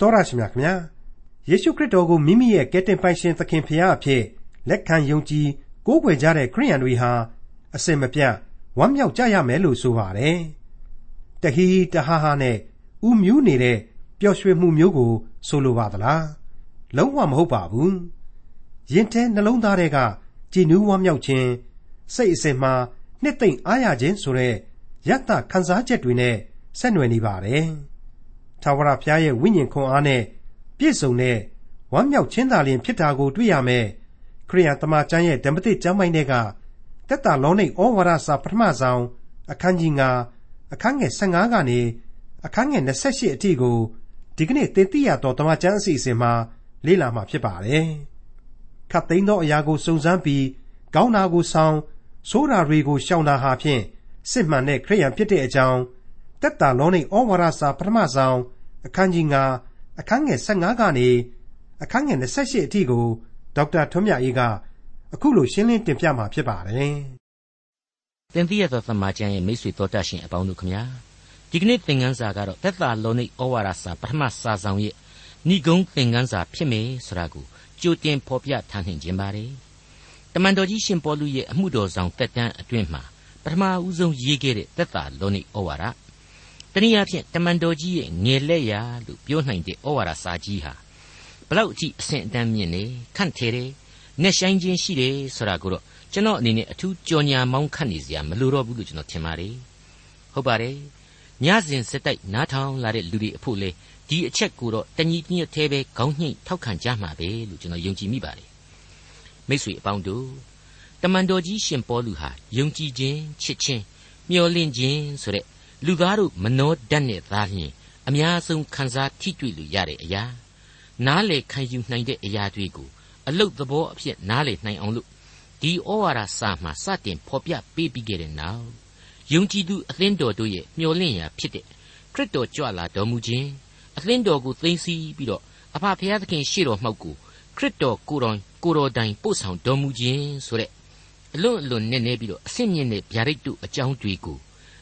တော်ရရှိမြခင်ဗျာယေရှုခရစ်တော်ကိုမိမိရဲ့ကယ်တင်ပိုင်ရှင်သခင်ဖရာအဖြစ်လက်ခံယုံကြည်ကိုးကွယ်ကြတဲ့ခရိယန်တွေဟာအစင်မပြတ်ဝမ်းမြောက်ကြရမယ်လို့ဆိုပါတယ်တဟီဟီတဟာဟာနဲ့ဥမြူးနေတဲ့ပျော်ရွှင်မှုမျိုးကိုဆိုလိုပါသလားလုံးဝမဟုတ်ပါဘူးရင်ထဲနှလုံးသားတွေကကြည်နူးဝမ်းမြောက်ခြင်းစိတ်အစဉ်မှာနှစ်သိမ့်အားရခြင်းဆိုတဲ့ယတ္တခံစားချက်တွေနဲ့ဆက်နွယ်နေပါတယ်။ ထာဝရဘုရားရဲ့ဝိညာဉ်ခွန်အားနဲ့ပြည့်စုံတဲ့ဝမ်းမြောက်ခြင်းသာလျှင်ဖြစ်တာကိုတွေ့ရမယ်။ခရိယန်တမန်ကျမ်းရဲ့ဓမ္မသစ်ကျမ်းပိုင်းတွေကတက်တာလောနိဩဝါဒစာပထမဆုံးအခန်းကြီး9အခန်းငယ်15ကနေအခန်းငယ်28အထိကိုဒီကနေ့သင်သိရသောတမန်ကျမ်းအစီအစဉ်မှာလေ့လာမှာဖြစ်ပါတယ်။ခတ်သိမ်းသောအရာကိုစုံစမ်းပြီးကောင်းတာကိုဆောင်ဆိုးတာတွေကိုရှောင်တာဟာဖြင့်စစ်မှန်တဲ့ခရိယန်ဖြစ်တဲ့အကြောင်း တက်တာလောနိဩဝါဒစာပထမဆုံးအခန်းကြီး9အခန်းငယ်15ကနေအခန်းငယ်28အထိကိုဒေါက်တာထွန်းမြတ်အေးကအခုလိုရှင်းလင်းတင်ပြมาဖြစ်ပါတယ်။သင်သိရသောသမ္မာကျမ်းရဲ့မိတ်ဆွေတော်တတ်ရှင်အပေါင်းတို့ခမညာဒီကနေ့သင်ခန်းစာကတော့သက်သာလောနိဩဝါဒစာပထမစာဆောင်ရဲ့ဏိဂုံးသင်ခန်းစာဖြစ်မယ်ဆိုတာကိုကြိုတင်ဖော်ပြထားနှင်ခြင်းပါတယ်။တမန်တော်ကြီးရှင်ပေါလုရဲ့အမှုတော်ဆောင်တက်တန်းအတွင်းမှာပထမဦးဆုံးရေးခဲ့တဲ့သက်သာလောနိဩဝါဒ တနည်းအားဖြင့်တမန်တော်ကြီးရဲ့ငယ်လက်ရာလို့ပြောနိုင်တဲ့ဩဝါဒစာကြီးဟာဘလောက်အထိအဆင့်အတန်းမြင့်နေခန့်ထဲတယ်နဲ့ဆိုင်ခြင်းရှိတယ်ဆိုတာကိုတော့ကျွန်တော်အနေနဲ့အထူးကြော်ညာမောင်းခတ်နေစရာမလိုတော့ဘူးလို့ကျွန်တော်ထင်ပါတယ်ဟုတ်ပါတယ်ညစဉ်စက်တိုက်နားထောင်လာတဲ့လူတွေအဖို့လေဒီအချက်ကိုတော့တညီညွတ်သေးပဲခေါင်းညှိထောက်ခံကြမှာပဲလို့ကျွန်တော်ယုံကြည်မိပါတယ်မိတ်ဆွေအပေါင်းတို့တမန်တော်ကြီးရှင်ပေါလုဟာယုံကြည်ခြင်းချစ်ခြင်းမျှော်လင့်ခြင်းဆိုတဲ့ လူသားတို့မနှောတတ်နဲ့သားလျင်အများဆုံးခံစားထိတွေ့လို့ရတဲ့အရာနားလေခံယူနိုင်တဲ့အရာတွေကိုအလုတ်သဘောအဖြစ်နားလေနိုင်အောင်လို့ဒီဩဝါဒစာမှာစတင်ဖော်ပြပေးပြီးခဲ့တဲ့နောက်ယုံကြည်သူအသင်းတော်တို့ရဲ့မျှော်လင့်ရာဖြစ်တဲ့ခရစ်တော်ကြွလာတော်မူခြင်းအသင်းတော်ကိုသိသိပြီးတော့အဖဖခင်သခင်ရှေ့တော်မှောက်ကိုခရစ်တော်ကိုယ်တော်ကိုယ်တော်တိုင်ပို့ဆောင်တော်မူခြင်းဆိုတဲ့အလွန်အလွန်နည်းနည်းပြီးတော့အဆင့်မြင့်တဲ့ဗျာဒိတ်တို့အကြောင်းတွေကို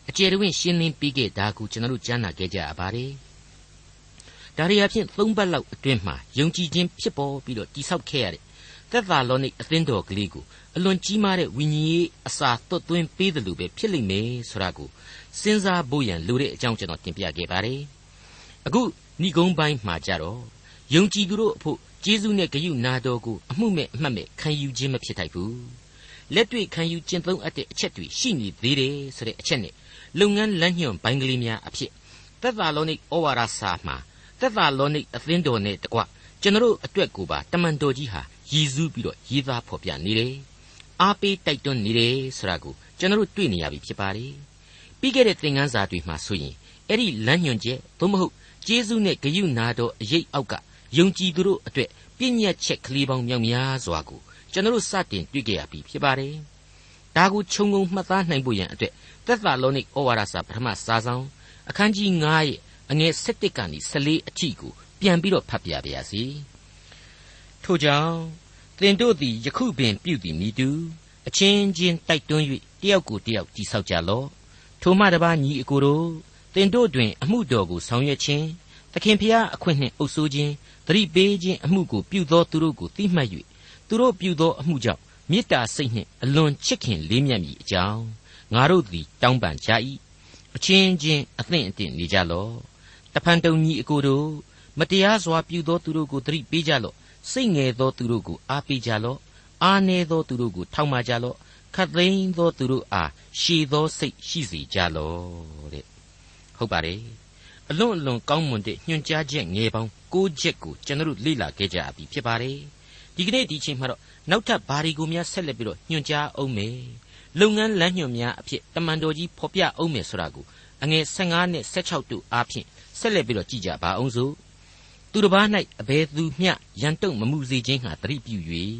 အကျယ်တွင်ရှင်းလင်းပြီးခဲ့တာကိုကျွန်တော်တို့ကြားနာခဲ့ကြရပါတယ်။ဒါရီအဖြစ်၃ပတ်လောက်အတွင်းမှာယုံကြည်ခြင်းဖြစ်ပေါ်ပြီးတော့တိဆောက်ခဲ့ရတဲ့သက်သာလောနိအသင်းတော်ကလေးကိုအလွန်ကြီးမားတဲ့ဝိညာဉ်ရေးအစာသွတ်သွင်းပေးတယ်လို့ပဲဖြစ်လိမ့်မယ်ဆိုတာကိုစဉ်းစားဖို့ရန်လိုတဲ့အကြောင်းကျွန်တော်တင်ပြခဲ့ပါတယ်။အခုဏိဂုံးပိုင်းမှာကြတော့ယုံကြည်သူတို့အဖို့ကျေးဇူးနဲ့ဂရုနာတော်ကိုအမှုမဲ့အမှတ်မဲ့ခံယူခြင်းမဖြစ်ထိုက်ဘူး။လက်တွေ့ခံယူကျင့်သုံးအပ်တဲ့အချက်တွေရှိနေသေးတယ်ဆိုတဲ့အချက်နဲ့ လုပ်ငန်းလမ်းညွှန်ဘိုင်းကလေးများအဖြစ်သက်သာလောနိဩဝါဒစာမှာသက်သာလောနိအသင်းတော်နဲ့တကွကျွန်တော်အတွက်ကိုပါတမန်တော်ကြီးဟာရည်စူးပြီးတော့ရေးသားဖော်ပြနေတယ်။အားပေးတိုက်တွန်းနေတယ်ဆိုတာကိုကျွန်တော်တွေ့နေရပြီဖြစ်ပါတယ်။ပြီးခဲ့တဲ့သင်ခန်းစာတွေမှာဆိုရင်အဲ့ဒီလမ်းညွှန်ချက်သို့မဟုတ်ကျေးဇူးနဲ့ဂရုနာတော်အရေးအောက်ကယုံကြည်သူတို့အတွက်ပြည့်ညက်ချက်ကလေးပေါင်းမြောက်များစွာကိုကျွန်တော်စတင်တွေ့ကြရပြီဖြစ်ပါတယ်။ ဒါကိုခြုံငုံမှတ်သားနိုင်ဖို့ရန်အတွက်သက်သာလောနိဩဝါဒစာပထမစာဆောင်အခန်းကြီး9ရဲ့အငယ်7ကနေ14အထိကိုပြန်ပြီးတော့ဖတ်ပြပါရစေ။ထို့ကြောင့်သင်တို့သည်ယခုပင်ပြုသည်မိတူအချင်းချင်းတိုက်တွန်း၍တယောက်ကိုတယောက်တိဆောက်ကြလော့။ထိုမှတပါညီအကိုတို့သင်တို့တွင်အမှုတော်ကိုဆောင်ရွက်ခြင်းသခင်ဖျားအခွင့်နှင့်အုပ်ဆိုးခြင်းသတိပေးခြင်းအမှုကိုပြုသောသူတို့ကိုသိမှတ်၍သူတို့ပြုသောအမှုကြောင့် မေတ္တာစိတ်နှင့်အလွန်ချစ်ခင်လေးမြတ်မည်အကြောင်းငါတို့သည်တောင်းပန်ကြ၏အချင်းချင်းအသင့်အတင့်နေကြလော့တဖန်တုံညီအကိုတို့မတရားစွာပြုသောသူတို့ကိုသတိပေးကြလော့စိတ်ငယ်သောသူတို့ကိုအားပေးကြလော့အားနည်းသောသူတို့ကိုထောက်မကြလော့ခတ်သိမ်းသောသူတို့အားရှည်သောစိတ်ရှိစေကြလော့တဲ့ဟုတ်ပါတယ်အလွန်အလွန်ကောင်းမွန်တဲ့ညွှန်ကြားချက်ငယ်ပေါင်း၉ချက်ကိုကျွန်တော်လေ့လာခဲ့ကြပြီဖြစ်ပါတယ် ဒီကနေ့ဒီချိန်မှာတော့နောက်ထပ်ဘာတွေကိုများဆက်လက်ပြီးတော့ညွှန်ကြားအောင်မယ်လုပ်ငန်းလမ်းညွှန်များအဖြစ်တမန်တော်ကြီးဖော်ပြအောင်မယ်ဆိုတာကိုအငယ်15နဲ့16တို့အားဖြင့်ဆက်လက်ပြီးတော့ကြည့်ကြပါအောင်စို့သူတစ်ပါး၌အဘယ်သူမျှရန်တုံမမှုစေခြင်းဟာတရိပ်ပြု၍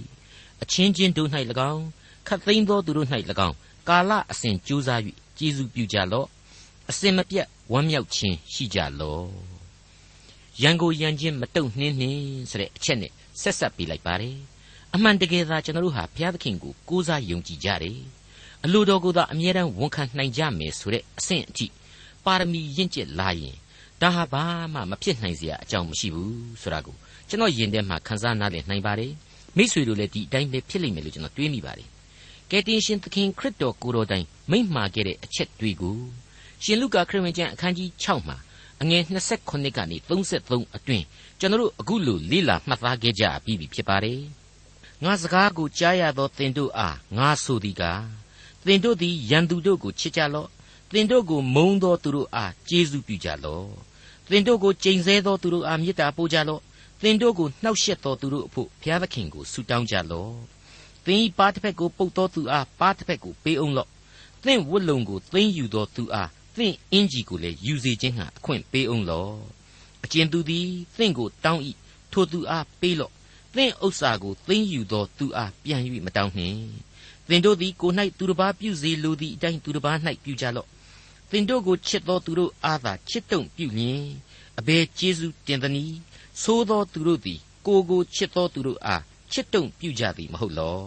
အချင်းချင်းတို့၌၎င်းခတ်သိမ်းသောသူတို့၌၎င်းကာလအစဉ်ကြိုးစား၍ကျေးဇူးပြုကြလော့အစဉ်မပြတ်ဝမ်းမြောက်ခြင်းရှိကြလော့ရန်ကိုရန်ချင်းမတုံနှင်းနှင်းဆိုတဲ့အချက်နဲ့ ဆက်ဆက်ပေးလိုက်ပါတယ်အမှန်တကယ်သာကျွန်တော်တို့ဟာဘုရားသခင်ကိုကိုးစားယုံကြည်ကြတယ်အလိုတော်ကိုသာအမြဲတမ်းဝန်ခံနိုင်ကြမယ်ဆိုတဲ့အဆင့်အထိပါရမီရင့်ကျက်လာရင်ဒါဟာဘာမှမဖြစ်နိုင်စရာအကြောင်းမရှိဘူးဆိုတာကိုကျွန်တော်ယင်ထဲမှာခန်းစားနားလည်နိုင်ပါတယ်မိษွေတို့လည်းဒီအတိုင်းပဲဖြစ်လိမ့်မယ်လို့ကျွန်တော်တွေးမိပါတယ်ကယ်တင်ရှင်သခင်ခရစ်တော်ကိုယ်တော်တိုင်မိန့်မှာခဲ့တဲ့အချက်တွေကိုရှင်လုကာခရစ်ဝင်ကျမ်းအခန်းကြီး6မှာ အငယ်28ကနေ33အတွင်းကျွန်တော်တို့အခုလိုလေ့လာမှတ်သားခဲ့ကြပြီးပြီဖြစ်ပါတယ်ငါစကားကိုကြားရသောသင်တို့အားငါဆိုသည်ကားသင်တို့သည်ရန်သူတို့ကိုချစ်ကြလော့သင်တို့ကိုမုန်းသောသူတို့အားကျေးဇူးပြုကြလော့သင်တို့ကိုကြိမ်ဆဲသောသူတို့အားမေတ္တာပို့ကြလော့သင်တို့ကိုနှောက်ယှက်သောသူတို့အဖို့ဘုရားသခင်ကိုဆုတောင်းကြလော့သင်၏ပါတစ်ဖက်ကိုပုတ်သောသူအားပါတစ်ဖက်ကိုပေးအောင်လော့သင်ဝတ်လုံကိုသိမ်းယူသောသူအား သင်အင်ကြီးကိုလည်းယူစေခြင်းဟာအခွင့်ပေးအောင်လော့အကျဉ်သူသည်သင်ကိုတောင်း၏ထိုသူအားပေးလော့သင်ဥစ္စာကိုသိမ်းယူသောသူအားပြန်၍မတောင်းနှင့်သင်တို့သည်ကို၌သူတစ်ပါးပြုစေလိုသည့်အတိုင်းသူတစ်ပါး၌ပြုကြလော့သင်တို့ကိုချစ်သောသူတို့အားသာချစ်တုံပြုလျင်အဘယ်ကျေးဇူးတင်သနည်းသို့သောသူတို့သည်ကိုကိုချစ်သောသူတို့အားချစ်တုံပြုကြသည်မဟုတ်လော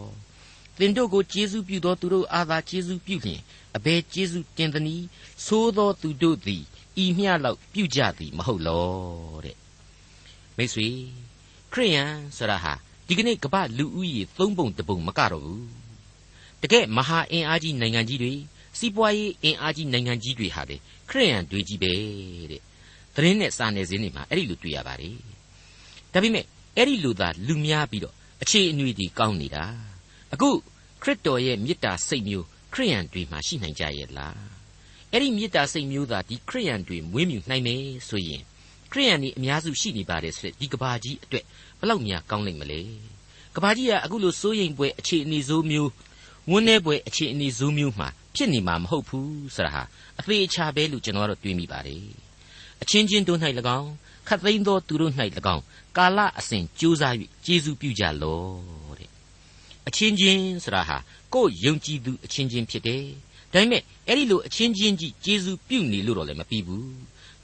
သင်တို့ကိုကျေးဇူးပြုသောသူတို့အားသာကျေးဇူးပြုလျင်အဘယ်ကျေးဇူးတင်သနည်းသို့သောသူတို့သည်ဤမျှလောက်ပြုကြသည်မဟုတ်လောတဲ့မိတ်ဆွေခရိယန်ဆိုတာဟာဒီကနေ့ကမ္ဘာလူဦးရေသုံးပုံတစ်ပုံမကတော့ဘူးတကယ်မဟာအင်အားကြီးနိုင်ငံကြီးတွေစီးပွားရေးအင်အားကြီးနိုင်ငံကြီးတွေဟာလေခရိယန်တွေကြီးပဲတဲ့သတင်းနဲ့စာနယ်ဇင်းတွေမှာအဲ့ဒီလိုတွေ့ရပါတယ်ဒါပေမဲ့အဲ့ဒီလိုသာလူများပြီးတော့အခြေအနွေဒီကောင်းနေတာ အခုခရစ်တော်ရဲ့မေတ္တာစိတ်မျိုးခရိယန်တွေမှာရှိနိုင်ကြရဲ့လားအဲ့ဒီမေတ္တာစိတ်မျိုးသာဒီခရိယန်တွေမွေးမြူနိုင်မယ်ဆိုရင်ခရိယန်တွေအများစုရှိနေပါတယ်ဆိုတဲ့ဒီကဘာကြီးအတွက်ဘလောက်များကောင်းလိမ့်မလဲကဘာကြီးကအခုလိုစိုးရိမ်ပွဲအခြေအနေဆိုးမျိုးဝန်းနေပွဲအခြေအနေဆိုးမျိုးမှာဖြစ်နေမှာမဟုတ်ဘူးဆိုတာဟာအသေးအချာပဲလို့ကျွန်တော်ကတော့တွေးမိပါတယ်အချင်းချင်းတို့၌၎င်းခတ်သိမ်းသောသူတို့၌၎င်းကာလအစဉ်ကြိုးစား၍ကျေးဇူးပြုကြလော့တဲ့ အချင်းချင်းဆိုတာဟာကိုယ်ယုံကြည်သူအချင်းချင်းဖြစ်တယ်ဒါပေမဲ့အဲ့ဒီလိုအချင်းချင်းကြီးကျေးဇူးပြုနေလို့တော့လည်းမပြီးဘူး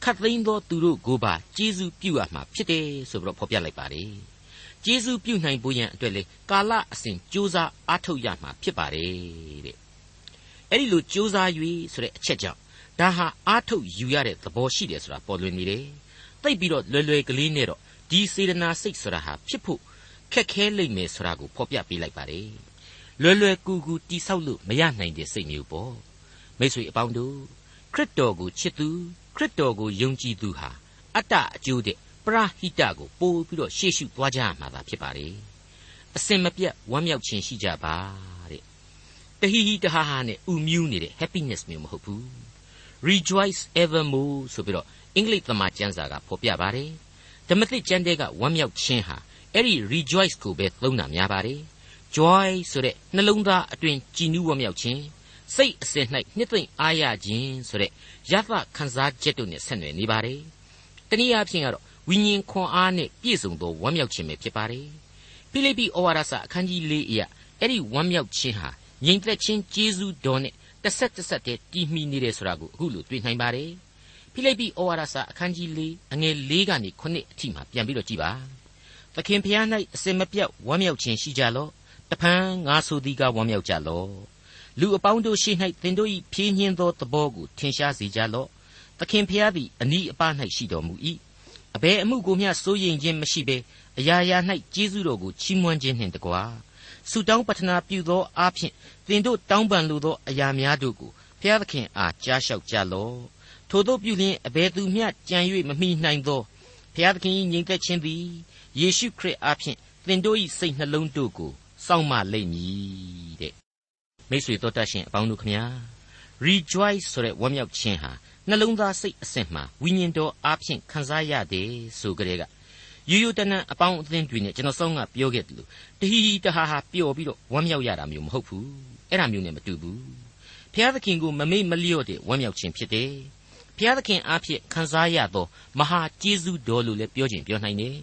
ခတ်သိမ်းသောသူတို့ကိုပါကျေးဇူးပြုရမှာဖြစ်တယ်ဆိုပြီးတော့ဖော်ပြလိုက်ပါတယ်ကျေးဇူးပြုနိုင်ဖို့ရန်အတွက်လေကာလအစဉ်ကြိုးစားအားထုတ်ရမှာဖြစ်ပါတယ်တဲ့အဲ့ဒီလိုကြိုးစား၍ဆိုတဲ့အချက်ကြောင့်ဒါဟာအားထုတ်ယူရတဲ့သဘောရှိတယ်ဆိုတာပေါ်လွင်နေတယ်သိပ်ပြီးတော့လွယ်လွယ်ကလေးနဲ့တော့ဒီစေတနာစိတ်ဆိုတာဟာဖြစ်ဖို့ ခက်ခဲလိမ့်မယ်ဆိုတာကိုဖော်ပြပေးလိုက်ပါတယ်လွယ်လွယ်ကူကူတိဆောက်လို့မရနိုင်တဲ့စိတ်မျိုးပေါ့မိတ်ဆွေအပေါင်းတို့ခရစ်တော်ကိုချစ်သူခရစ်တော်ကိုယုံကြည်သူဟာအတ္တအကျိုးတဲ့ပရဟိတကိုပို့ပြီးတော့ရှေ့ရှုသွားကြရမှာသာဖြစ်ပါတယ်အစင်မပြတ်ဝမ်းမြောက်ခြင်းရှိကြပါတဲ့တဟီဟီတဟာဟာနဲ့ဥမြူးနေတဲ့ happiness မျိုးမဟုတ်ဘူး rejoice evermore ဆိုပြီးတော့အင်္ဂလိပ်သမာကျမ်းစာကဖော်ပြပါတယ်ဓမ္မသစ်ကျမ်းတဲ့ကဝမ်းမြောက်ခြင်းဟာ အဲ့ဒီ rejoice ကိုပဲသုံးတာများပါတယ် joy ဆိုတဲ့နှလုံးသားအတွင်ကြည်နူးဝမ်းမြောက်ခြင်းစိတ်အစဉ်၌နှစ်သိမ့်အားရခြင်းဆိုတဲ့ရသခံစားချက်တို့နဲ့ဆက်နွယ်နေပါတယ်တနည်းအားဖြင့်ကတော့ဝိညာဉ်ခွန်အားနဲ့ပြည့်စုံသောဝမ်းမြောက်ခြင်းပဲဖြစ်ပါတယ်ဖိလိပ္ပိဩဝါဒစာအခန်းကြီး၄အရာအဲ့ဒီဝမ်းမြောက်ခြင်းဟာငြိမ်သက်ခြင်းကျေးဇူးတော်နဲ့တစ်ဆက်တစ်ဆက်တည်းတည်မီနေတယ်ဆိုတာကိုအခုလိုတွေ့နိုင်ပါတယ်ဖိလိပ္ပိဩဝါဒစာအခန်းကြီး၄အငယ်၄ကနေ9အထိမှာပြန်ပြီးတော့ကြည်ပါ သခင်ဖျား၌အစင်မပြတ်ဝမ်းမြောက်ခြင်းရှိကြလော့တဖန်ငါဆိုသည်ကဝမ်းမြောက်ကြလော့လူအပေါင်းတို့ရှိ၌သင်တို့၏ဖြင်းညင်းသောသဘောကိုထင်ရှားစေကြလော့သခင်ဖျားသည်အနီးအပါး၌ရှိတော်မူ၏အဘယ်အမှုကိုမျှစိုးရိမ်ခြင်းမရှိဘဲအရာရာ၌ကျေးဇူးတော်ကိုချီးမွမ်းခြင်းနှင့်တကွာဆုတောင်းပတနာပြုသောအားဖြင့်သင်တို့တောင်းပန်လိုသောအရာများတို့ကိုဖျားသခင်အားကြားလျှောက်ကြလော့ထို့သောပြုလျင်အဘယ်သူမျှကြံ၍မမိနိုင်သောဖျားသခင်၏ညီသက်ခြင်းသည် ယေရှုခရစ်အားဖြင့်သင်တို့၏စိတ်နှလုံးတို့ကိုစောင့်မလိမ့်မည်တဲ့မိတ်ဆွေတို့တတ်ရှင်အပေါင်းတို့ခမညာ rejoice ဆိုတဲ့ဝမ်းမြောက်ခြင်းဟာနှလုံးသားစိတ်အစဉ်မှာဝိညာဉ်တော်အားဖြင့်ခံစားရတယ်ဆိုကြတဲ့ကရိုးရိုးတနံအပေါင်းအသင်းတွေနဲ့ကျွန်တော်ဆောင်းကပြောခဲ့တယ်လို့တဟီတဟာဟာပျော်ပြီးတော့ဝမ်းမြောက်ရတာမျိုးမဟုတ်ဘူးအဲ့ဒါမျိုးနဲ့မတူဘူးဘုရားသခင်ကိုမမေ့မလျော့တဲ့ဝမ်းမြောက်ခြင်းဖြစ်တယ်ဘုရားသခင်အားဖြင့်ခံစားရသောမဟာကျေးဇူးတော်လို့လည်းပြောခြင်းပြောနိုင်တယ်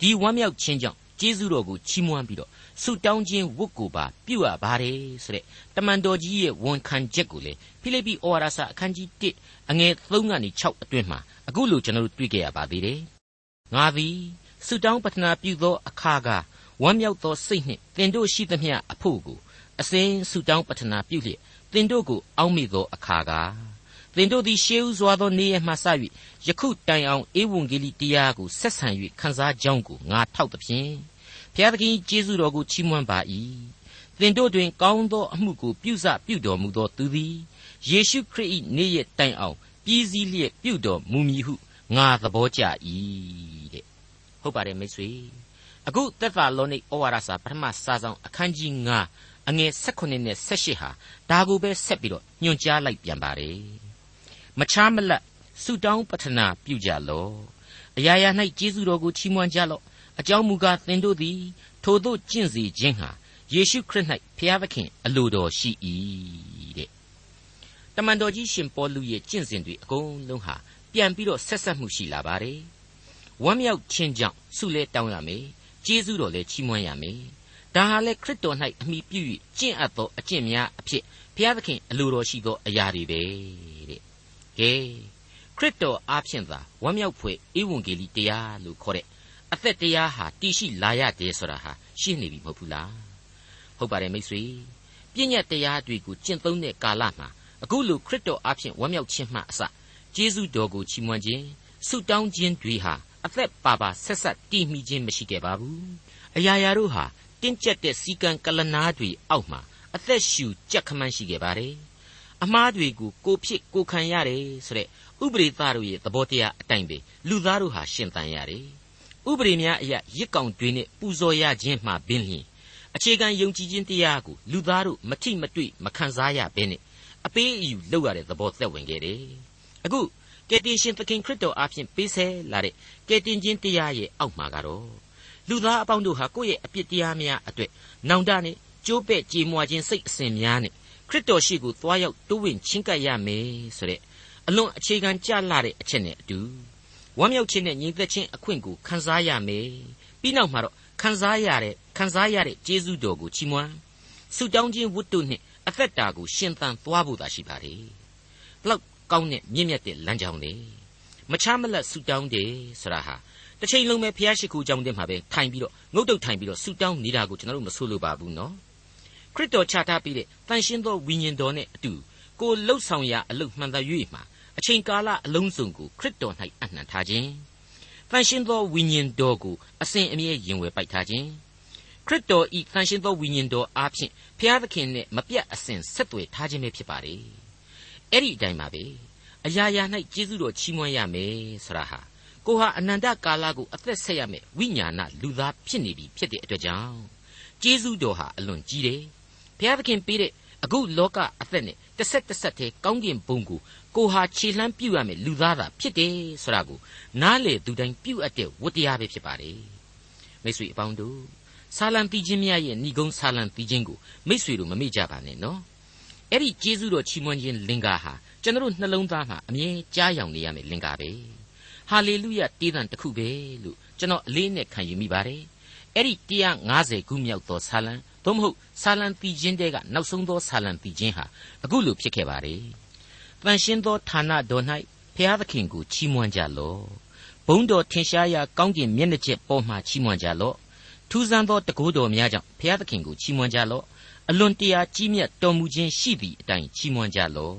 ဒီဝမ်းမြောက်ခြင်းကြောင့်ကျေးဇူးတော်ကိုချီးမွမ်းပြီးတော့ဆုတောင်းခြင်းဝတ်ကိုပါပြုရပါတယ်ဆိုတဲ့တမန်တော်ကြီးရဲ့ဝန်ခံချက်ကိုလေဖိလိပ္ပိဩဝါဒစာအခန်းကြီး1အငယ်3ကနေ6အတွင်းမှာအခုလိုကျွန်တော်တို့တွေ့ကြရပါသေးတယ်။ငါသည်ဆုတောင်းပတနာပြုသောအခါကဝမ်းမြောက်သောစိတ်နှင့်သင်တို့ရှိသမျှအဖို့ကိုအစဉ်ဆုတောင်းပတနာပြုလျက်သင်တို့ကိုအောက်မေ့သောအခါက သင်တို့သည်ရှေးဥစွာသောနေ့ရက်မှစ၍ယခုတိုင်အောင်ဧဝံဂေလိတရားကိုဆက်ဆံ၍ခန်းစားကြောင်းကိုငါထောက်သဖြင့်ဘုရားသခင်ကျေးဇူးတော်ကိုချီးမွမ်းပါ၏သင်တို့တွင်ကောင်းသောအမှုကိုပြုစပြုတော်မူသောသူသည်ယေရှုခရစ်၏နေ့ရက်တိုင်အောင်ပြည်စည်းလျက်ပြုတော်မူမည်ဟုငါသဘောကျ၏တဲ့ဟုတ်ပါတယ်မိတ်ဆွေအခုသက်သာလောနိဩဝါဒစာပထမစာဆောင်အခန်းကြီး9အငယ်16နဲ့18ဟာဒါကိုပဲဆက်ပြီးတော့ညွှန်ကြားလိုက်ပြန်ပါတယ် မချားမလတ်ဆုတောင်းပတနာပြုကြလော့အရာရာ၌ကျေးဇူးတော်ကိုချီးမွမ်းကြလော့အကြောင်းမူကားသင်တို့သည် ထိုသို့ကျင့်စေခြင်းဟာယေရှုခရစ်၌ဖျားသခင်အလိုတော်ရှိ၏တဲ့တမန်တော်ကြီးရှင်ပေါလုရဲ့ကျင့်စဉ်တွေအကုန်လုံးဟာပြန်ပြီးတော့ဆက်ဆက်မှုရှိလာပါတယ်ဝမ်းမြောက်ခြင်းကြောင့်ဆုလဲတောင်းရမယ်ကျေးဇူးတော်လည်းချီးမွမ်းရမယ်ဒါဟာလေခရစ်တော်၌အမိပြု၍ကျင့်အပ်သောအကျင့်များအဖြစ်ဘုရားသခင်အလိုတော်ရှိသောအရာတွေပဲ တဲ့ကဲခရစ်တော်အားဖြင့်သာဝမ်းမြောက်ဖွယ်ဧဝံဂေလိတရားလို့ခေါ်တဲ့အသက်တရားဟာတည်ရှိလာရတယ်ဆိုတာဟာရှင်းနေပြီမဟုတ်ဘူးလားဟုတ်ပါတယ်မိတ်ဆွေပြည့်ညတ်တရားတွေကိုကျင့်သုံးတဲ့ကာလမှာအခုလိုခရစ်တော်အားဖြင့်ဝမ်းမြောက်ခြင်းမှအစကျေးဇူးတော်ကိုချီးမွမ်းခြင်းဆုတောင်းခြင်းတွေဟာအသက်ပါပါဆက်ဆက်တည်မိခြင်းမရှိခဲ့ပါဘူးအရာရာတို့ဟာတင်းကျပ်တဲ့စီကံကလနာတွေအောက်မှာအသက်ရှူကြက်ခမန်းရှိခဲ့ပါတယ် အမားတွေကိုကိုဖြစ်ကိုခံရတယ်ဆိုတဲ့ဥပရိသတို့ရဲ့သဘောတရားအတိုင်းပဲလူသားတို့ဟာရှင်သန်ရတယ်ဥပရိများအရာရစ်ကောင်တွေနဲ့ပူဇော်ရခြင်းမှပင်လျင်အခြေခံယုံကြည်ခြင်းတရားကိုလူသားတို့မထိမတွေ့မခံစားရဘဲနဲ့အပေးအယူလုပ်ရတဲ့သဘောသက်ဝင်ခဲ့တယ်အခုကယ်တင်ရှင်သခင်ခရစ်တော်အားဖြင့်ပေးဆဲလာတဲ့ကယ်တင်ခြင်းတရားရဲ့အောက်မှာကတော့လူသားအပေါင်းတို့ဟာကိုယ့်ရဲ့အပြစ်တရားများအတွက်နောင်တနဲ့ကြိုးပဲ့ကြေမွာခြင်းစိတ်အစဉ်များနဲ့ ခရစ်တော်ရှိကိုသွားရောက်တိုးဝင်ချင်းကပ်ရမယ်ဆိုတဲ့အလွန်အခြေခံကြလာတဲ့အချက်နဲ့အတူဝမ်းမြောက်ခြင်းနဲ့ညီသက်ခြင်းအခွင့်ကိုခံစားရမယ်ပြီးနောက်မှာတော့ခံစားရတဲ့ခံစားရတဲ့ကျေးဇူးတော်ကိုချီးမွမ်းဆုတောင်းခြင်းဝတ္ထုနှင့်အသက်တာကိုရှင်သန်သွားဖို့သာရှိပါတယ်ဘလောက်ကောင်းတဲ့မြင့်မြတ်တဲ့လမ်းကြောင်းလေမချမလက်ဆူတောင်းတယ်ဆိုတာဟာတစ်ချိန်လုံးပဲဖျားရှိခိုးကြောင်းတဲ့မှာပဲထိုင်ပြီးတော့ငုတ်တုတ်ထိုင်ပြီးတော့ဆူတောင်းနေတာကိုကျွန်တော်တို့မဆိုလိုပါဘူးနော် ခရစ်တော်ချထားပြီးတဲ့တန်ရှင်းသောဝိညာဉ်တော်နဲ့အတူကိုလှုပ်ဆောင်ရာအလုပ်မှန်သာ၍မှာအချိန်ကာလအလုံးစုံကိုခရစ်တော်၌အနှံထားခြင်းတန်ရှင်းသောဝိညာဉ်တော်ကိုအစဉ်အမြဲယင်ဝယ်ပိုက်ထားခြင်းခရစ်တော်ဤတန်ရှင်းသောဝိညာဉ်တော်အားဖြင့်ဖျားသခင်နဲ့မပြတ်အစဉ်ဆက်သွယ်ထားခြင်းပဲဖြစ်ပါလေအဲ့ဒီအတိုင်းပါပဲအရာရာ၌ကျေးဇူးတော်ချီးမွမ်းရမယ်ဆရာဟာကိုဟာအနန္တကာလကိုအသက်ဆက်ရမယ်ဝိညာဏလူသားဖြစ်နေပြီဖြစ်တဲ့အတွက်ကြောင့်ကျေးဇူးတော်ဟာအလွန်ကြီးတယ် ဘုရားသခင်ပေးတဲ့အခုလောကအသက်နဲ့တစ်ဆက်တစ်ဆက်တည်းကောင်းကင်ဘုံကိုကိုဟာခြေလှမ်းပြုတ်ရမယ်လူသားသာဖြစ်တယ်ဆိုတာကိုနားလေသူတိုင်းပြုတ်အပ်တဲ့ဝတ္တရားပဲဖြစ်ပါတယ်မိတ်ဆွေအပေါင်းတို့ဆာလံတီးခြင်းများရဲ့ဏိဂုံးဆာလံတီးခြင်းကိုမိတ်ဆွေတို့မမေ့ကြပါနဲ့နော်အဲ့ဒီကျေးဇူးတော်ချီးမွမ်းခြင်းလင်္ကာဟာကျွန်တော်နှလုံးသားမှာအမြဲကြားယောင်နေရမယ်လင်္ကာပဲဟာလေလုယတေးသံတစ်ခုပဲလို့ကျွန်တော်အလေးနဲ့ခံယူမိပါတယ် အဲ့ဒီ150ခုမြောက်သောဆာလံသို့မဟုတ်ဆာလံတီခြင်းတဲကနောက်ဆုံးသောဆာလံတီခြင်းဟာအခုလိုဖြစ်ခဲ့ပါတယ်တန်ရှင်းသောဌာနတော်၌ဖျားသခင်ကိုချီးမွမ်းကြလော့ဘုံတော်ထင်ရှားရာကောင်းကင်မျက်နှာချက်ပေါ်မှချီးမွမ်းကြလော့ထူးဆန်းသောတကူတော်များကြောင့်ဖျားသခင်ကိုချီးမွမ်းကြလော့အလွန်တရာကြီးမြတ်တော်မူခြင်းရှိသည့်အတိုင်းချီးမွမ်းကြလော့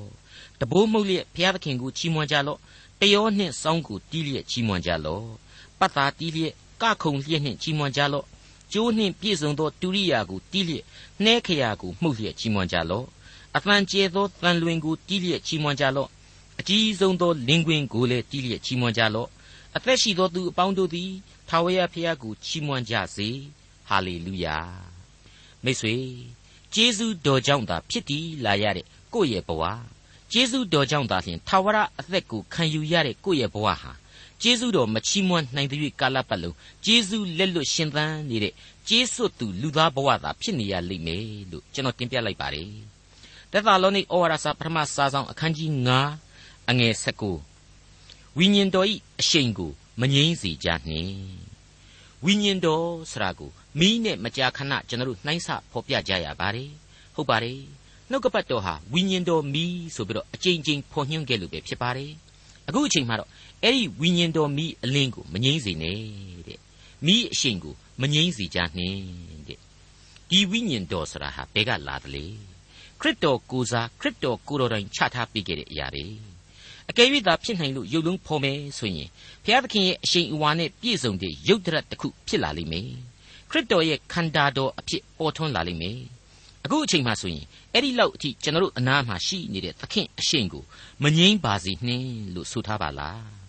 တဘိုးမှုတ်လျက်ဘုရားသခင်ကိုချီးမွမ်းကြလော့တယောနှင့်စောင်းကိုတီးလျက်ချီးမွမ်းကြလော့ပတ်သာတီးလျက် ကခုံလျက်နှင့်ချီးမွမ်းကြလော့ကျိုးနှင့်ပြည့်စုံသောတူရိယာကိုတီးလျက်နှဲခရာကိုမှုတ်လျက်ချီးမွမ်းကြလော့အပန်ကျဲသောတန်လွင်ကိုတီးလျက်ချီးမွမ်းကြလော့အကြီးဆုံးသောလင်ကွင်ကိုလည်းတီးလျက်ချီးမွမ်းကြလော့အသက်ရှိသောသူအပေါင်းတို့သည်ထာဝရဘုရားကိုချီးမွမ်းကြစေဟာလေလုယာမိတ်ဆွေကျေးဇူးတော်ကြောင့်သာဖြစ်တည်လာရတဲ့ကိုယ့်ရဲ့ဘဝကျေးဇူးတော်ကြောင့်သာလျှင်ထာဝရအသက်ကိုခံယူရတဲ့ကိုယ့်ရဲ့ဘဝဟာ ကျေးဇူးတော်မချီးမွမ်းနိုင်တဲ့ကာလပတ်လုံးကျေးဇူးလက်လွတ်ရှင်သန်နေတဲ့ကျေးဇူးသူလူသားဘဝသာဖြစ်နေရလိမ့်မယ်လို့ကျွန်တော်တင်ပြလိုက်ပါတယ်။သက်သာလောနိဩဝါဒစာပထမစာဆောင်အခန်းကြီး9အငယ်19ဝိညာဉ်တော်ဤအရှိန်ကိုမငြိမ်းစေကြနှင့်ဝိညာဉ်တော်ဆိုတာကိုမီးနဲ့မကြာခဏကျွန်တော်တို့နှိုင်းဆဖော်ပြကြရပါတယ်ဟုတ်ပါတယ်နှုတ်ကပတ်တော်ဟာဝိညာဉ်တော်မီးဆိုပြီးတော့အကြိမ်ကြိမ်ဖော်ညွှန်းခဲ့လို့ပဲဖြစ်ပါတယ်အခုအချိန်မှာတော့ အဲ့ဒီဝိညာဉ်တော်မီးအလင်းကိုမငြိမ့်စေနဲ့တဲ့မီးအရှိန်ကိုမငြိမ့်စေကြနှင့်တဲ့ဒီဝိညာဉ်တော်ဆိုတာဟာဘယ်ကလာသလဲခရစ်တော်ကိုစားခရစ်တော်ကိုတော်တိုင်ချထားပေးခဲ့တဲ့အရာပဲအကယ်၍သာဖြစ်နိုင်လို့ရုပ်လုံးဖော်မယ်ဆိုရင်ဘုရားသခင်ရဲ့အရှိန်အဝါနဲ့ပြည့်စုံတဲ့ရုပ်တရက်တစ်ခုဖြစ်လာလိမ့်မယ်ခရစ်တော်ရဲ့ခန္ဓာတော်အဖြစ်ပေါ်ထွန်းလာလိမ့်မယ်အခုအချိန်မှဆိုရင်အဲ့ဒီလောက်အထိကျွန်တော်တို့အနားမှာရှိနေတဲ့သခင်အရှိန်ကိုမငြိမ့်ပါစေနှင့်လို့ဆိုထားပါလား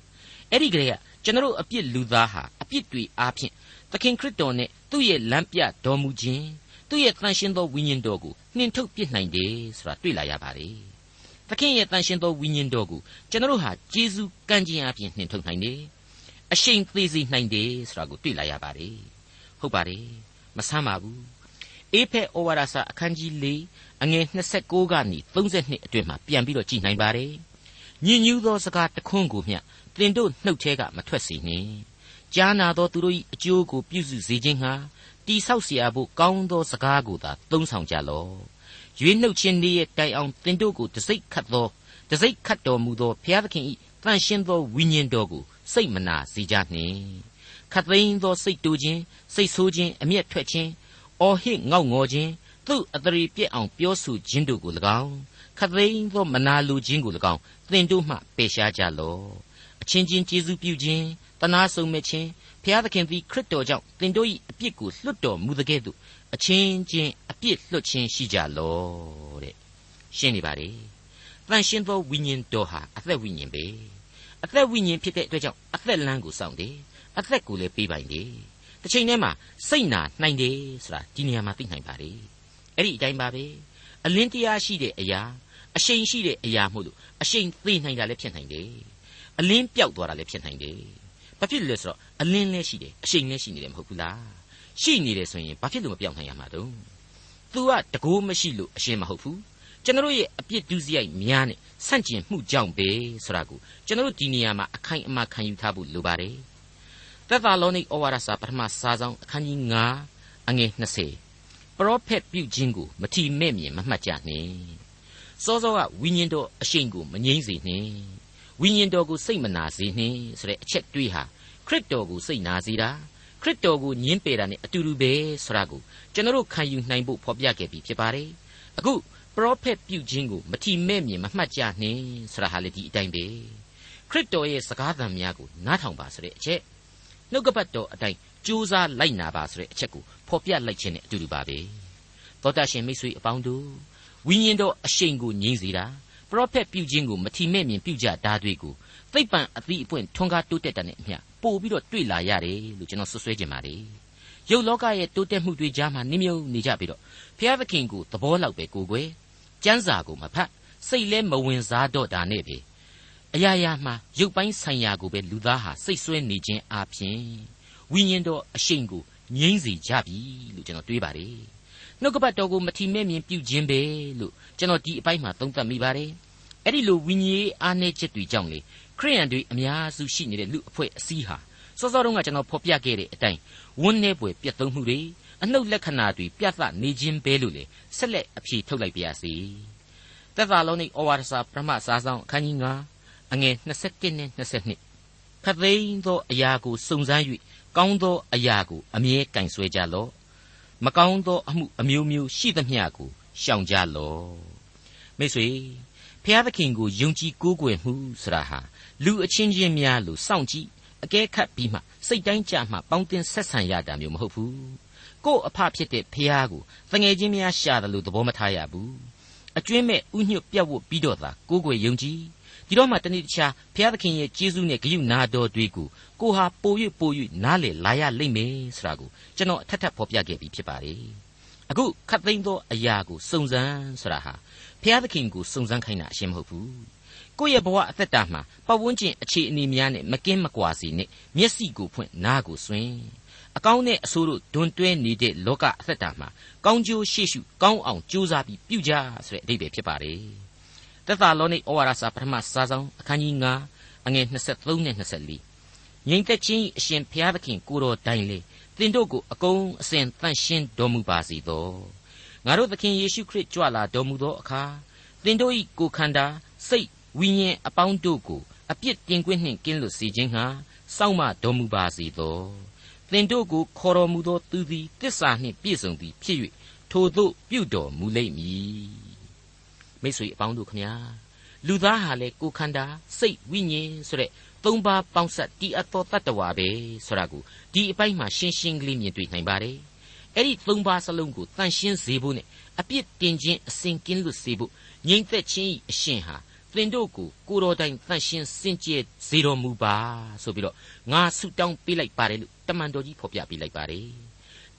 အဲ့ဒီကလေးကကျွန်တော်တို့အပြစ်လူသားဟာအပြစ်တွေအားဖြင့်သခင်ခရစ်တော်နဲ့သူ့ရဲ့လမ်းပြတော်မူခြင်းသူ့ရဲ့တန်ရှင်းသောဝိညာဉ်တော်ကိုနှင်ထုတ်ပြစ်နိုင်တယ်ဆိုတာတွေ့လာရပါတယ်သခင်ရဲ့တန်ရှင်းသောဝိညာဉ်တော်ကိုကျွန်တော်တို့ဟာဂျေဇုကံခြင်းအပြင်နှင်ထုတ်နိုင်တယ်အရှိန်သေးစေနိုင်တယ်ဆိုတာကိုတွေ့လာရပါတယ်ဟုတ်ပါတယ်မဆမ်းပါဘူးအေဖက်ဩဝါဒစာအခန်းကြီး၄အငယ်29ကနေ32အတွင်မှာပြန်ပြီးတော့ကြည်နိုင်ပါတယ်ညဉ့်ညူးသောစကားတခွန်းကိုမျှ သင်တို့နှုတ်ထဲကမထွက်စေနှင့်ကြားနာသောသူတို့၏အကျိုးကိုပြုစုစေခြင်းဟာတိဆောက်เสียဖို့ကောင်းသောစကားကိုသာသုံးဆောင်ကြလော့ရွေးနှုတ်ခြင်းနေ့ရဲ့တိုင်အောင်သင်တို့ကိုတစိ့ခတ်သောတစိ့ခတ်တော်မူသောဘုရားသခင်၏တန်ရှင်းသောဝိညာဉ်တော်ကိုစိတ်မနာစေကြနှင့်ခတ်သိမ်းသောစိတ်တူခြင်းစိတ်ဆိုးခြင်းအမျက်ထွက်ခြင်းအော်ဟစ်ငေါက်ငေါ်ခြင်းသူ့အတရီပြက်အောင်ပြောဆိုခြင်းတို့ကို၎င်းခတ်သိမ်းသောမနာလိုခြင်းကို၎င်းသင်တို့မှပယ်ရှားကြလော့ အချင်းချင်းကျေးဇူးပြုခြင်းတနာဆုံမဲ့ခြင်းဖျားသခင်သည်ခရစ်တော်ကြောင့်သင်တို့၏အပြစ်ကိုလွတ်တော်မူတဲ့ကဲ့သို့အချင်းချင်းအပြစ်လွတ်ခြင်းရှိကြလော့တဲ့ရှင်းနေပါလေတန်ရှင်းသောဝိညာဉ်တော်ဟာအသက်ဝိညာဉ်ပဲအသက်ဝိညာဉ်ဖြစ်တဲ့အတွက်ကြောင့်အသက်လမ်းကိုစောင့်တယ်အသက်ကိုလည်းပေးပိုင်တယ်တစ်ချိန်တည်းမှာစိတ်နာနိုင်တယ်ဆိုတာဒီနေရာမှာသိနိုင်ပါလေအဲ့ဒီအတိုင်းပါပဲအလင်းတရားရှိတဲ့အရာအရှိန်ရှိတဲ့အရာမို့လို့အရှိန်သေးနိုင်တာလည်းဖြစ်နိုင်တယ် အလင်းပြောက်သွားတာလည်းဖြစ်နိုင်တယ်ဘာဖြစ်လဲဆိုတော့အလင်းလည်းရှိတယ်အရှိန်လည်းရှိနေတယ်မဟုတ်ဘူးလားရှိနေတယ်ဆိုရင်ဘာဖြစ်လို့မပြောင်းနိုင်ရမှာတုံး तू ကတကိုးမရှိလို့အရှင်းမဟုတ်ဘူးကျွန်တော်ရဲ့အပြစ်ဒုစရိုက်များနဲ့ဆန့်ကျင်မှုကြောင့်ပဲဆိုတာကိုကျွန်တော်ဒီနေရာမှာအခိုင်အမာခံယူထားဖို့လိုပါတယ်သက်သာလောနိဩဝါဒစာပထမစာဆောင်အခန်းကြီး9အငယ်20ပရောဖက်ပြုခြင်းကိုမထီမဲ့မြင်မမှတ်ကြနှင့်စောစောကဝိညာဉ်တော်အရှိန်ကိုမငြိမ့်စေနှင့် ဝိညာဉ်တော်ကိုစိတ်မနာစေနှင့်ဆိုတဲ့အချက်တွေးဟာခရစ်တော်ကိုစိတ်နာစေတာခရစ်တော်ကိုညှင်းပယ်တာနဲ့အတူတူပဲဆိုတာကိုကျွန်တော်ခံယူနိုင်ဖို့ဖော်ပြခဲ့ပြီးဖြစ်ပါတယ်အခုပရောဖက်ပြုခြင်းကိုမထီမဲ့မြင်မမှတ်ကြနှင့်ဆိုတာဟာလေဒီအတိုင်းပဲခရစ်တော်ရဲ့စကားသံများကိုနားထောင်ပါဆိုတဲ့အချက်နှုတ်ကပတ်တော်အတိုင်းကြိုးစားလိုက်နာပါဆိုတဲ့အချက်ကိုဖော်ပြလိုက်ခြင်းနဲ့အတူတူပါပဲသောတာရှင်မိတ်ဆွေအပေါင်းတို့ဝိညာဉ်တော်အရှိန်ကိုငြိမ့်စေတာ ပရောဖက်ပြုခြင်းကိုမထီမဲ့မြင်ပြုကြတာတွေကိုသိပ္ပံအသီးအပွင့်ထွန်းကားတိုးတက်တာနဲ့အမျှပို့ပြီးတော့တွေ့လာရတယ်လို့ကျွန်တော်ဆွဆွဲခြင်းပါတယ်ရုပ်လောကရဲ့တိုးတက်မှုတွေကြားမှာနှမြုံနေကြပြီးတော့ဘုရားသခင်ကိုသဘောလောက်ပဲကိုယ်ွယ်ကျမ်းစာကိုမဖတ်စိတ်လဲမဝင်စားတော့တာနဲ့ပဲအရာရာမှာရုပ်ပိုင်းဆိုင်ရာကိုပဲလူသားဟာစိတ်ဆွဲနေခြင်းအပြင်ဝိညာဉ်တော်အရှိန်ကိုငြိမ့်စေကြပြီလို့ကျွန်တော်တွေးပါတယ် နှုတ်ကပတ်တော်ကိုမထီမဲ့မြင်ပြုခြင်းပဲလို့ကျွန်တော်ဒီအပိုင်းမှာသုံးသပ်မိပါတယ်အဲ့ဒီလိုဝိညာဉ်အားနည်းချက်တွေကြောင့်လေခရိယန်တွေအများစုရှိနေတဲ့လူအဖွဲ့အစည်းဟာစောစောတုန်းကကျွန်တော်ဖော်ပြခဲ့တဲ့အတိုင်းဝန်းနေပွေပြတ်သုံးမှုတွေအနှုတ်လက္ခဏာတွေပြသနေခြင်းပဲလို့လေဆက်လက်အဖြေထုတ်လိုက်ပါရစေသက်သာလုံးនៃဩဝါဒစာပထမစာဆောင်အခန်းကြီး9အငယ်21နဲ့22ခသိန်းသောအရာကိုစုံစမ်း၍ကောင်းသောအရာကိုအမြဲကင်ဆွဲကြလော့ မကောင်းသောအမှုအမျိုးမျိုးရှိသမျှကိုရှောင်ကြလော့မိတ်ဆွေဖျားသခင်ကိုယုံကြည်ကိုးကွယ်မှုဆိုတာဟာလူအချင်းချင်းများလို့စောင့်ကြည့်အကဲခတ်ပြီးမှစိတ်တိုင်းကြမှပေါင်းတင်ဆက်ဆံရတာမျိုးမဟုတ်ဘူးကို့အဖဖြစ်တဲ့ဖျားကိုတငယ်ချင်းများရှာတယ်လို့သဘောမထားရဘူးအကျွင်းမဲ့ဥညွတ်ပြတ်ဝတ်ပြီးတော့သာကိုးကွယ်ယုံကြည် ဒီတော့မှတနေ့တခြားဘုရားသခင်ရဲ့ကျေးဇူးနဲ့ဂရုနာတော်တွေကိုကိုဟာပို၍ပို၍နားလေလာရလိမ့်မယ်ဆိုတာကိုကျွန်တော်အထက်ထပ်ဖော်ပြခဲ့ပြီးဖြစ်ပါတယ်အခုခတ်သိမ်းသောအရာကိုစုံစမ်းဆိုတာဟာဘုရားသခင်ကိုစုံစမ်းခိုင်းတာအရှင်းမဟုတ်ဘူးကိုယ့်ရဲ့ဘဝအသက်တာမှာပတ်ဝန်းကျင်အခြေအနေများနဲ့မကင်းမကွာစီနဲ့မျက်စိကိုဖွင့်နားကိုဆွင်အကောင်းနဲ့အဆိုးတို့ဒွန်တွဲနေတဲ့လောကအသက်တာမှာကောင်းကျိုးရှေ့ရှုကောင်းအောင်ကြိုးစားပြီးပြုကြဆိုတဲ့အဓိပ္ပာယ်ဖြစ်ပါတယ် သက်သာလောနိဩဝါဒစာပထမစာဆောင်အခန်းကြီး9အငယ်23နဲ့24ငြိမ်သက်ခြင်းအရှင်ဘုရားသခင်ကိုတော်တိုင်လေသင်တို့ကိုအကုန်အစင်တန့်ရှင်းတော်မူပါစေသောငါတို့သခင်ယေရှုခရစ်ကြွလာတော်မူသောအခါသင်တို့၏ကိုယ်ခန္ဓာစိတ်ဝိညာဉ်အပေါင်းတို့ကိုအပြစ်တင်ကွင်းနှင့်ကင်းလွတ်စေခြင်းဟာစောင့်မတော်မူပါစေသောသင်တို့ကိုခေါ်တော်မူသောသူသည်တစ္ဆာနှင့်ပြည့်စုံသည်ဖြစ်၍ထိုသို့ပြုတော်မူလိမ့်မည် မိတ်ဆွေအပေါင်းတို့ခမညာလူသားဟာလေကိုယ်ခန္ဓာစိတ်ဝိညာဉ်ဆိုတဲ့သုံးပါးပေါင်းစပ်တည်အပ်သောတတ္တဝါပဲဆိုတာကိုဒီအပိုင်းမှာရှင်းရှင်းကလေးမြင်တွေ့နိုင်ပါတယ်အဲ့ဒီသုံးပါးစလုံးကိုတန်ရှင်းစေဖို့နဲ့အပြစ်တင်ခြင်းအစဉ်ကင်းလွတ်စေဖို့ငြိမ်သက်ခြင်း၏အရှင်ဟာသင်တို့ကိုကိုတော်တိုင်တန်ရှင်းစင်ကြယ်စေတော်မူပါဆိုပြီးတော့ငါဆုတောင်းပေးလိုက်ပါတယ်လို့တမန်တော်ကြီးဖော်ပြပေးလိုက်ပါတယ်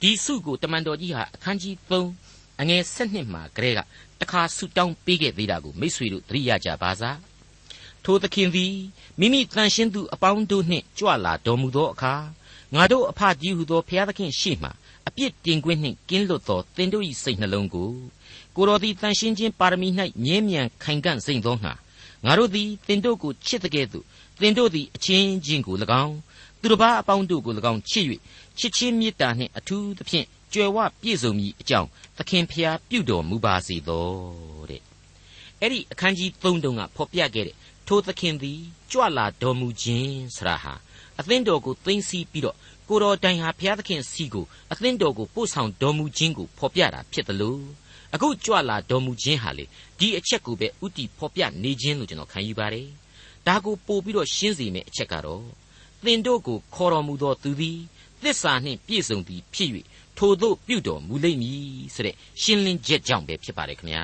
ဒီဆုကိုတမန်တော်ကြီးဟာအခန်းကြီး3 အငယ်7မှာကလေးကတခါဆုတောင်းပေးခဲ့သေးတာကိုမိษွေတို့သတိရကြပါစားထိုသခင်သည်မိမိတန်ရှင်းသူအပေါင်းတို့နှင့်ကြွလာတော်မူသောအခါငါတို့အဖကြီးဟုသောဘုရားသခင်ရှေ့မှအပြစ်တင်ခွင့်နှင့်ကင်းလွတ်သောသင်တို့၏စိတ်နှလုံးကိုကိုတော်သည်တန်ရှင်းခြင်းပါရမီ၌မြဲမြံခိုင်ခံ့စိမ့်သောငါငါတို့သည်သင်တို့ကိုချစ်တဲ့ကဲ့သို့သင်တို့သည်အချင်းချင်းကို၎င်းသူတစ်ပါးအပေါင်းတို့ကို၎င်းချစ်၍ချစ်ချင်းမေတ္တာနှင့်အထူးသဖြင့် ကြွယ်ဝပြည့်စုံမည်အကြောင်းသခင်ဖျားပြုတော်မူပါစေသောတဲ့အဲ့ဒီအခန်းကြီး3တုန်းကဖော်ပြခဲ့တဲ့ထိုသခင်သည်ကြွလာတော်မူခြင်းဆရာဟာအသင်းတော်ကိုသိမ့်စီပြီးတော့ကိုတော်တိုင်ဟာဘုရားသခင်စီကိုအသင်းတော်ကိုပို့ဆောင်တော်မူခြင်းကိုဖော်ပြတာဖြစ်တယ်လို့အခုကြွလာတော်မူခြင်းဟာလေဒီအချက်ကိုပဲဥတီဖော်ပြနေခြင်းလို့ကျွန်တော်ခံယူပါတယ်ဒါကိုပို့ပြီးတော့ရှင်းစီမယ့်အချက်ကတော့သင်တို့ကိုခေါ်တော်မူသောသူသည်သစ္စာနှင့်ပြည့်စုံသည်ဖြစ်၍ ထိုသို့ပြုတော်မူလိမ့်မည်ဆိုတဲ့ရှင်းလင်းချက်ကြောင့်ပဲဖြစ်ပါတယ်ခင်ဗျာ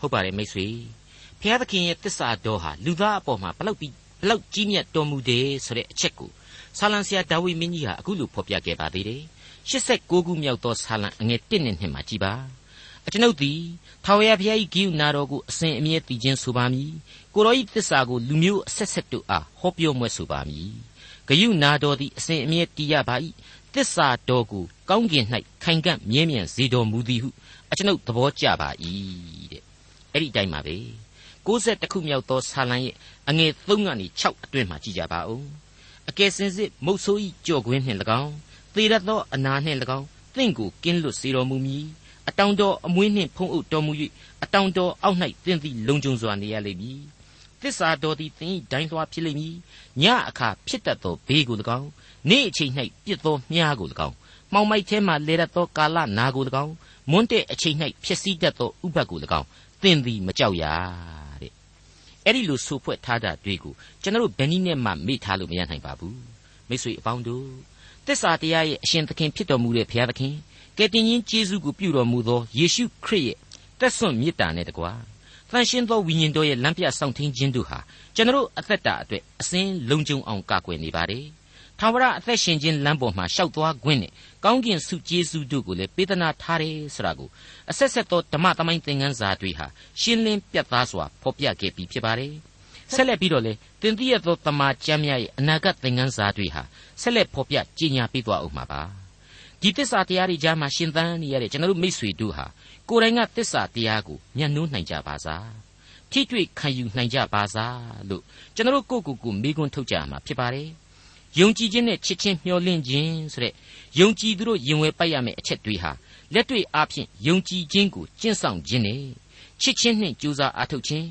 ဟုတ်ပါတယ်မိတ်ဆွေဘုရားသခင်ရဲ့တစ္ဆာတော်ဟာလူသားအပေါ်မှာဘလောက်ပြီးဘလောက်ကြီးမြတ်တော်မူတယ်ဆိုတဲ့အချက်ကိုဆာလံဆရာဒါဝိမင်းကြီးဟာအခုလိုဖော်ပြခဲ့ပါသေးတယ်89ခုမြောက်သောဆာလံအငယ်1နဲ့2မှာကြည်ပါအကျွန်ုပ်သည်ထာဝရဘုရား၏ဂိယူနာတော်ကိုအစဉ်အမြဲတည်ခြင်းဆိုပါမည်ကိုရောဤသစ္စာကိုလူမျိုးအဆက်ဆက်တို့အားဟောပြောမွဲ့ဆိုပါမည်ဂိယူနာတော်သည်အစဉ်အမြဲတည်ရပါ၏ သစ္စာတော်ကိုကောင်းကင်၌ခိုင်ကန့်မြဲမြံစေတော်မူသည်ဟုအကျွန်ုပ်သဘောကျပါ၏တဲ့အဲ့ဒီအတိုင်းပါပဲ61ခုမြောက်သောဆာလံရဲ့အငယ်3ကနေ6အတွင်းမှာကြည့်ကြပါဦးအကယ်စင်စစ်မုတ်ဆိုးဤကြော်ကွင်းနှင့်၎င်းသေရသောအနာနှင့်၎င်းသင်ကိုကင်းလွတ်စေတော်မူမည်အတောင်တော်အမွေးနှင့်ဖုံးအုပ်တော်မူ၍အတောင်တော်အောက်၌သင်သည်လုံခြုံစွာနေရလိမ့်မည်သစ္စာတော်သည်သင်၏ဒိုင်းလွှားဖြစ်လိမ့်မည်ညအခါဖြစ်တတ်သောဘေးကို၎င်း နေ့အချိန်၌ပြစ်သောမြားကို၎င်းမှောင်မိုက်ထဲမှလေရသောကာလနာကို၎င်းမွန်းတဲ့အချိန်၌ဖြစ်စည်းတတ်သောဥပတ်ကို၎င်းသင်သည်မကြောက်ရတဲ့အဲ့ဒီလိုဆိုဖွဲ့ထားတာတွေ့ကိုကျွန်တော်တို့ဘယ်နည်းနဲ့မှမေ့ထားလို့မရနိုင်ပါဘူးမိတ်ဆွေအပေါင်းတို့သစ္စာတရားရဲ့အရှင်သခင်ဖြစ်တော်မူတဲ့ဘုရားသခင်ကယ်တင်ရှင်ယေရှုကိုပြုတော်မူသောယေရှုခရစ်ရဲ့တက်ဆွန့်မေတ္တာနဲ့တကွာတန်ရှင်းသောဝိညာဉ်တော်ရဲ့လမ်းပြဆောင်ထင်းခြင်းတို့ဟာကျွန်တော်အသက်တာအတွက်အစဉ်လုံခြုံအောင်ကာကွယ်နေပါတယ်။ ထာဝရအသက်ရှင်ခြင်းလမ်းပေါ်မှာရှောက်သွားခွင့်နဲ့ကောင်းကင်ဆုကျေးဇူးတို့ကိုလည်းပေးသနာထားတယ်ဆိုတာကိုအဆက်ဆက်သောဓမ္မသမိုင်းသင်ခန်းစာတွေဟာရှင်းလင်းပြတ်သားစွာဖော်ပြခဲ့ပြီးဖြစ်ပါတယ်။ဆက်လက်ပြီးတော့လေတင်တိရသောတမန်ကျမ်းများရဲ့အနာဂတ်သင်ခန်းစာတွေဟာဆက်လက်ဖော်ပြကြီးညာပေးသွားအောင်မှာပါ။ဒီသစ္စာတရားတွေကြားမှာရှင်သန်နေရတဲ့ကျွန်တော်တို့မိษွေတို့ဟာကိုယ်တိုင်ကသစ္စာတရားကိုမျက်နှိုးနိုင်ကြပါစားထိတွေ့ခံယူနိုင်ကြပါစားလို့ကျွန်တော်ကိုကိုကိုမိကွန်းထုတ်ကြမှာဖြစ်ပါတယ် ယုံကြည်ခြင်းနဲ့ချစ်ချင်းမျှော်လင့်ခြင်းဆိုတဲ့ယုံကြည်သူတို့ရင်ဝယ်ပိုက်ရမယ့်အချက်တွေဟာလက်တွေ့အားဖြင့်ယုံကြည်ခြင်းကိုကျင့်ဆောင်ခြင်းနဲ့ချစ်ချင်းနှင့်ကြိုးစားအားထုတ်ခြင်း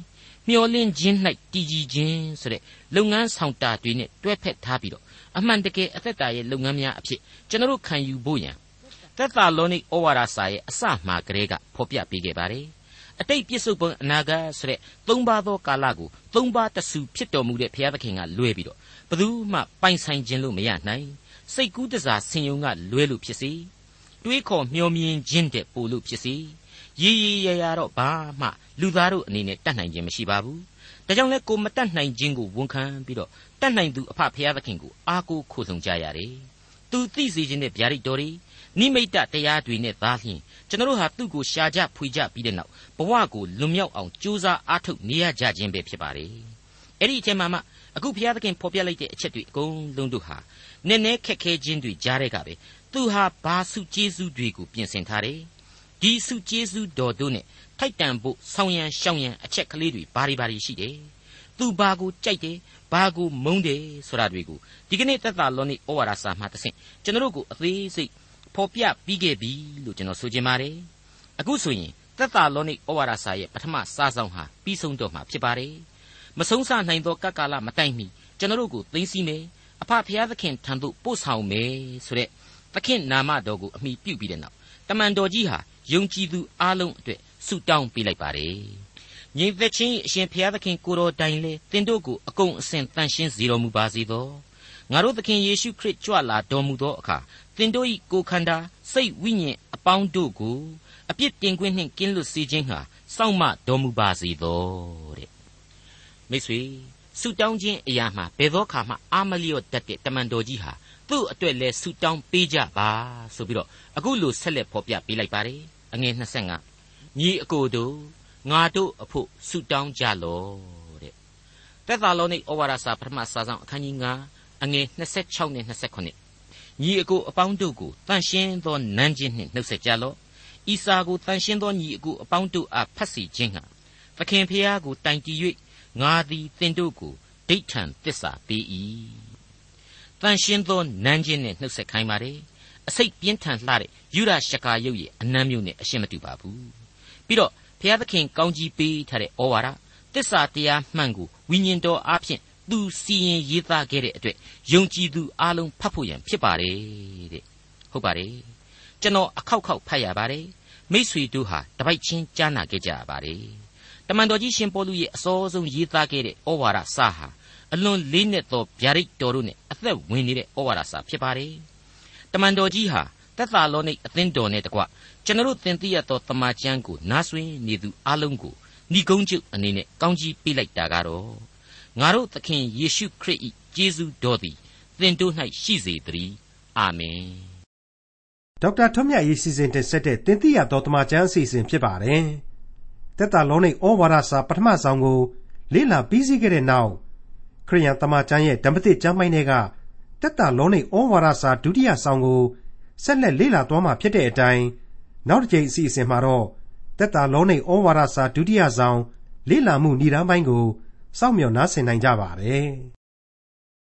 မျှော်လင့်ခြင်း၌တည်ကြည်ခြင်းဆိုတဲ့လုပ်ငန်းဆောင်တာတွေနဲ့တွဲဖက်ထားပြီးတော့အမှန်တကယ်အသက်တာရဲ့လုပ်ငန်းများအဖြစ်ကျွန်တော်ခံယူဖို့ရန်သက်သာလောနိဩဝါဒစာရဲ့အစမှကလေးကဖော်ပြပေးခဲ့ပါတယ် အတိတ်ပြစ္ဆုတ်ပံအနာဂတ်ဆိုတဲ့သုံးပါးသောကာလကိုသုံးပါးတဆူဖြစ်တော်မူတဲ့ဘုရားသခင်ကလွဲပြီးတော့ဘယ်သူမှပိုင်ဆိုင်ခြင်းလို့မရနိုင်စိတ်ကူးတစားဆင်ယုံကလွဲလို့ဖြစ်စီတွေးခေါ်မျှော်မြင်ခြင်းတဲ့ပို့လို့ဖြစ်စီရည်ရည်ရရတော့ဘာမှလူသားတို့အနေနဲ့တတ်နိုင်ခြင်းမရှိပါဘူးဒါကြောင့်လဲကိုမတတ်နိုင်ခြင်းကိုဝန်ခံပြီးတော့တတ်နိုင်သူအဖဘုရားသခင်ကိုအားကိုးခိုဆုံကြရတယ်သူသိစေခြင်းတဲ့ဗျာဒိတ်တော်တွေ နိမိတ်တရားတွေနဲ့သားလျှင်ကျွန်တော်တို့ဟာသူ့ကိုရှာကြဖွေကြပြီးတဲ့နောက်ဘဝကိုလွန်မြောက်အောင်ကြိုးစားအားထုတ်နေရကြခြင်းပဲဖြစ်ပါတယ်အဲ့ဒီအချိန်မှာမှအခုဘုရားသခင်ဖော်ပြလိုက်တဲ့အချက်တွေအကုန်လုံးတို့ဟာနည်းနည်းခက်ခဲခြင်းတွေကြားတဲ့ကပဲသူဟာဘာစုကျေးဇူးတွေကိုပြင်ဆင်ထားတယ်ဒီစုကျေးဇူးတော်တို့နဲ့ထိုက်တန်ဖို့ဆောင်းရံရှောင်းရံအချက်ကလေးတွေဘာတွေဘာတွေရှိတယ်သူဘာကိုကြိုက်တယ်ဘာကိုမုန်းတယ်ဆိုတာတွေကိုဒီကနေ့သက်သာလောနိဩဝါဒစာမှာတဆင့်ကျွန်တော်တို့ကိုအသေးစိတ် ဖော်ပြပြီးခဲ့ပြီလို့ကျွန်တော်ဆိုချင်ပါတယ်အခုဆိုရင်သက်သာလောနိဩဝါဒစာရဲ့ပထမစာဆောင်ဟာပြီးဆုံးတော့မှာဖြစ်ပါတယ်မဆုံးစနိုင်သောကပ်ကာလမတိုင်မီကျွန်တော်တို့ကိုသိသိမယ်အဖဖျားသခင်ထံသို့ပို့ဆောင်မယ်ဆိုတဲ့သခင်နာမတော်ကိုအမိပြုပြီးတဲ့နောက်တမန်တော်ကြီးဟာယုံကြည်သူအလုံးအတွက်ဆုတောင်းပေးလိုက်ပါတယ်ညီသက်ချင်းအရှင်ဘုရားသခင်ကိုတော်တိုင်လေတင်တို့ကိုအကုန်အစင်တန်ရှင်းစေတော်မူပါစေသော ငါတို့သခင်ယေရှုခရစ်ကြွလာတော်မူသောအခါတင်တို့၏ကိုယ်ခန္ဓာစိတ်ဝိညာဉ်အပေါင်းတို့ကိုအပြစ်တင်ခွင့်နှင့်ကင်းလွတ်စေခြင်းဟာစောင့်မတော်မူပါစေသောတဲ့မိတ်ဆွေဆုတောင်းခြင်းအရာမှာဘယ်သောအခါမှအာမလျော့တတ်တဲ့တမန်တော်ကြီးဟာသူ့အတွက်လဲဆုတောင်းပေးကြပါဆိုပြီးတော့အခုလိုဆက်လက်ဖော်ပြပေးလိုက်ပါတယ်အငယ်25ညီအကိုတို့ငါတို့အဖို့ဆုတောင်းကြလောတဲ့တက်သာလောနိဩဝါဒစာပထမစာဆောင်အခန်းကြီး9 အငယ်26နဲ့28ညီအကိုအပေါင်းတို့ကိုတန်ရှင်းသောနန်းချင်းနှင့်နှုတ်ဆက်ကြလော့ဤစာကိုတန်ရှင်းသောညီအကိုအပေါင်းတို့အားဖတ်စီခြင်းဟာသခင်ဖျားကိုတိုင်တည်၍ငါသည်သင်တို့ကိုဒိဋ္ဌံတစ္ဆာပေး၏တန်ရှင်းသောနန်းချင်းနဲ့နှုတ်ဆက်ခိုင်းပါတယ်အစိတ်ပြင်းထန်လှတဲ့ယူရရှကာရုပ်ရဲ့အနမ်းမျိုးနဲ့အရှင်းမတူပါဘူးပြီးတော့ဘုရားသခင်ကောင်းကြီးပေးထားတဲ့ဩဝါဒတစ္ဆာတရားမှန်ကိုဝိညာဉ်တော်အားဖြင့် သူစီရင်ရေးသားခဲ့တဲ့အတွက်ယုံကြည်သူအလုံးဖတ်ဖို့ရန်ဖြစ်ပါတယ်တဲ့ဟုတ်ပါတယ်ကျွန်တော်အခောက်ခောက်ဖတ်ရပါတယ်မိษွေတို့ဟာတပိုက်ချင်းကြားနာခဲ့ကြရပါတယ်တမန်တော်ကြီးရှင်ပေါလုရဲ့အစောဆုံးရေးသားခဲ့တဲ့ဩဝါဒစာဟာအလွန်လေးနက်သောဗျာဒိတ်တော်တို့နဲ့အသက်ဝင်နေတဲ့ဩဝါဒစာဖြစ်ပါတယ်တမန်တော်ကြီးဟာသက်သာလောနိတ်အသင်းတော်နဲ့တကွကျွန်တော်သင်သိရသောတမန်ကျမ်းကိုနားဆွင့်နေသူအလုံးကိုဏိကုံးကျုပ်အနေနဲ့ကောင်းကြီးပေးလိုက်တာကတော့ ငါတို့သခင်ယေရှုခရစ်၏ကျေးဇူးတော်သည်သင်တို့၌ရှိစေတည်းအာမင်ဒေါက်တာထွန်းမြတ်ရေးစီစဉ်တင်ဆက်တဲ့တင်ပြရတော်တမချန်းအစီအစဉ်ဖြစ်ပါတယ်တက်တာလုံးနဲ့ဩဝါဒစာပထမဆုံးကိုလေ့လာပြီးစီးခဲ့တဲ့နောက်ခရိယန်တမချန်းရဲ့ဓမ္မသစ်ကျမ်းပိုင်းတွေကတက်တာလုံးနဲ့ဩဝါဒစာဒုတိယဆောင်ကိုဆက်လက်လေ့လာသွားမှာဖြစ်တဲ့အတိုင်းနောက်တစ်ကြိမ်အစီအစဉ်မှာတော့တက်တာလုံးနဲ့ဩဝါဒစာဒုတိယဆောင်လေ့လာမှုဏ္ဍာန်းပိုင်းကို စောင့်မျှော်နားဆင်နိုင်ကြပါတယ်။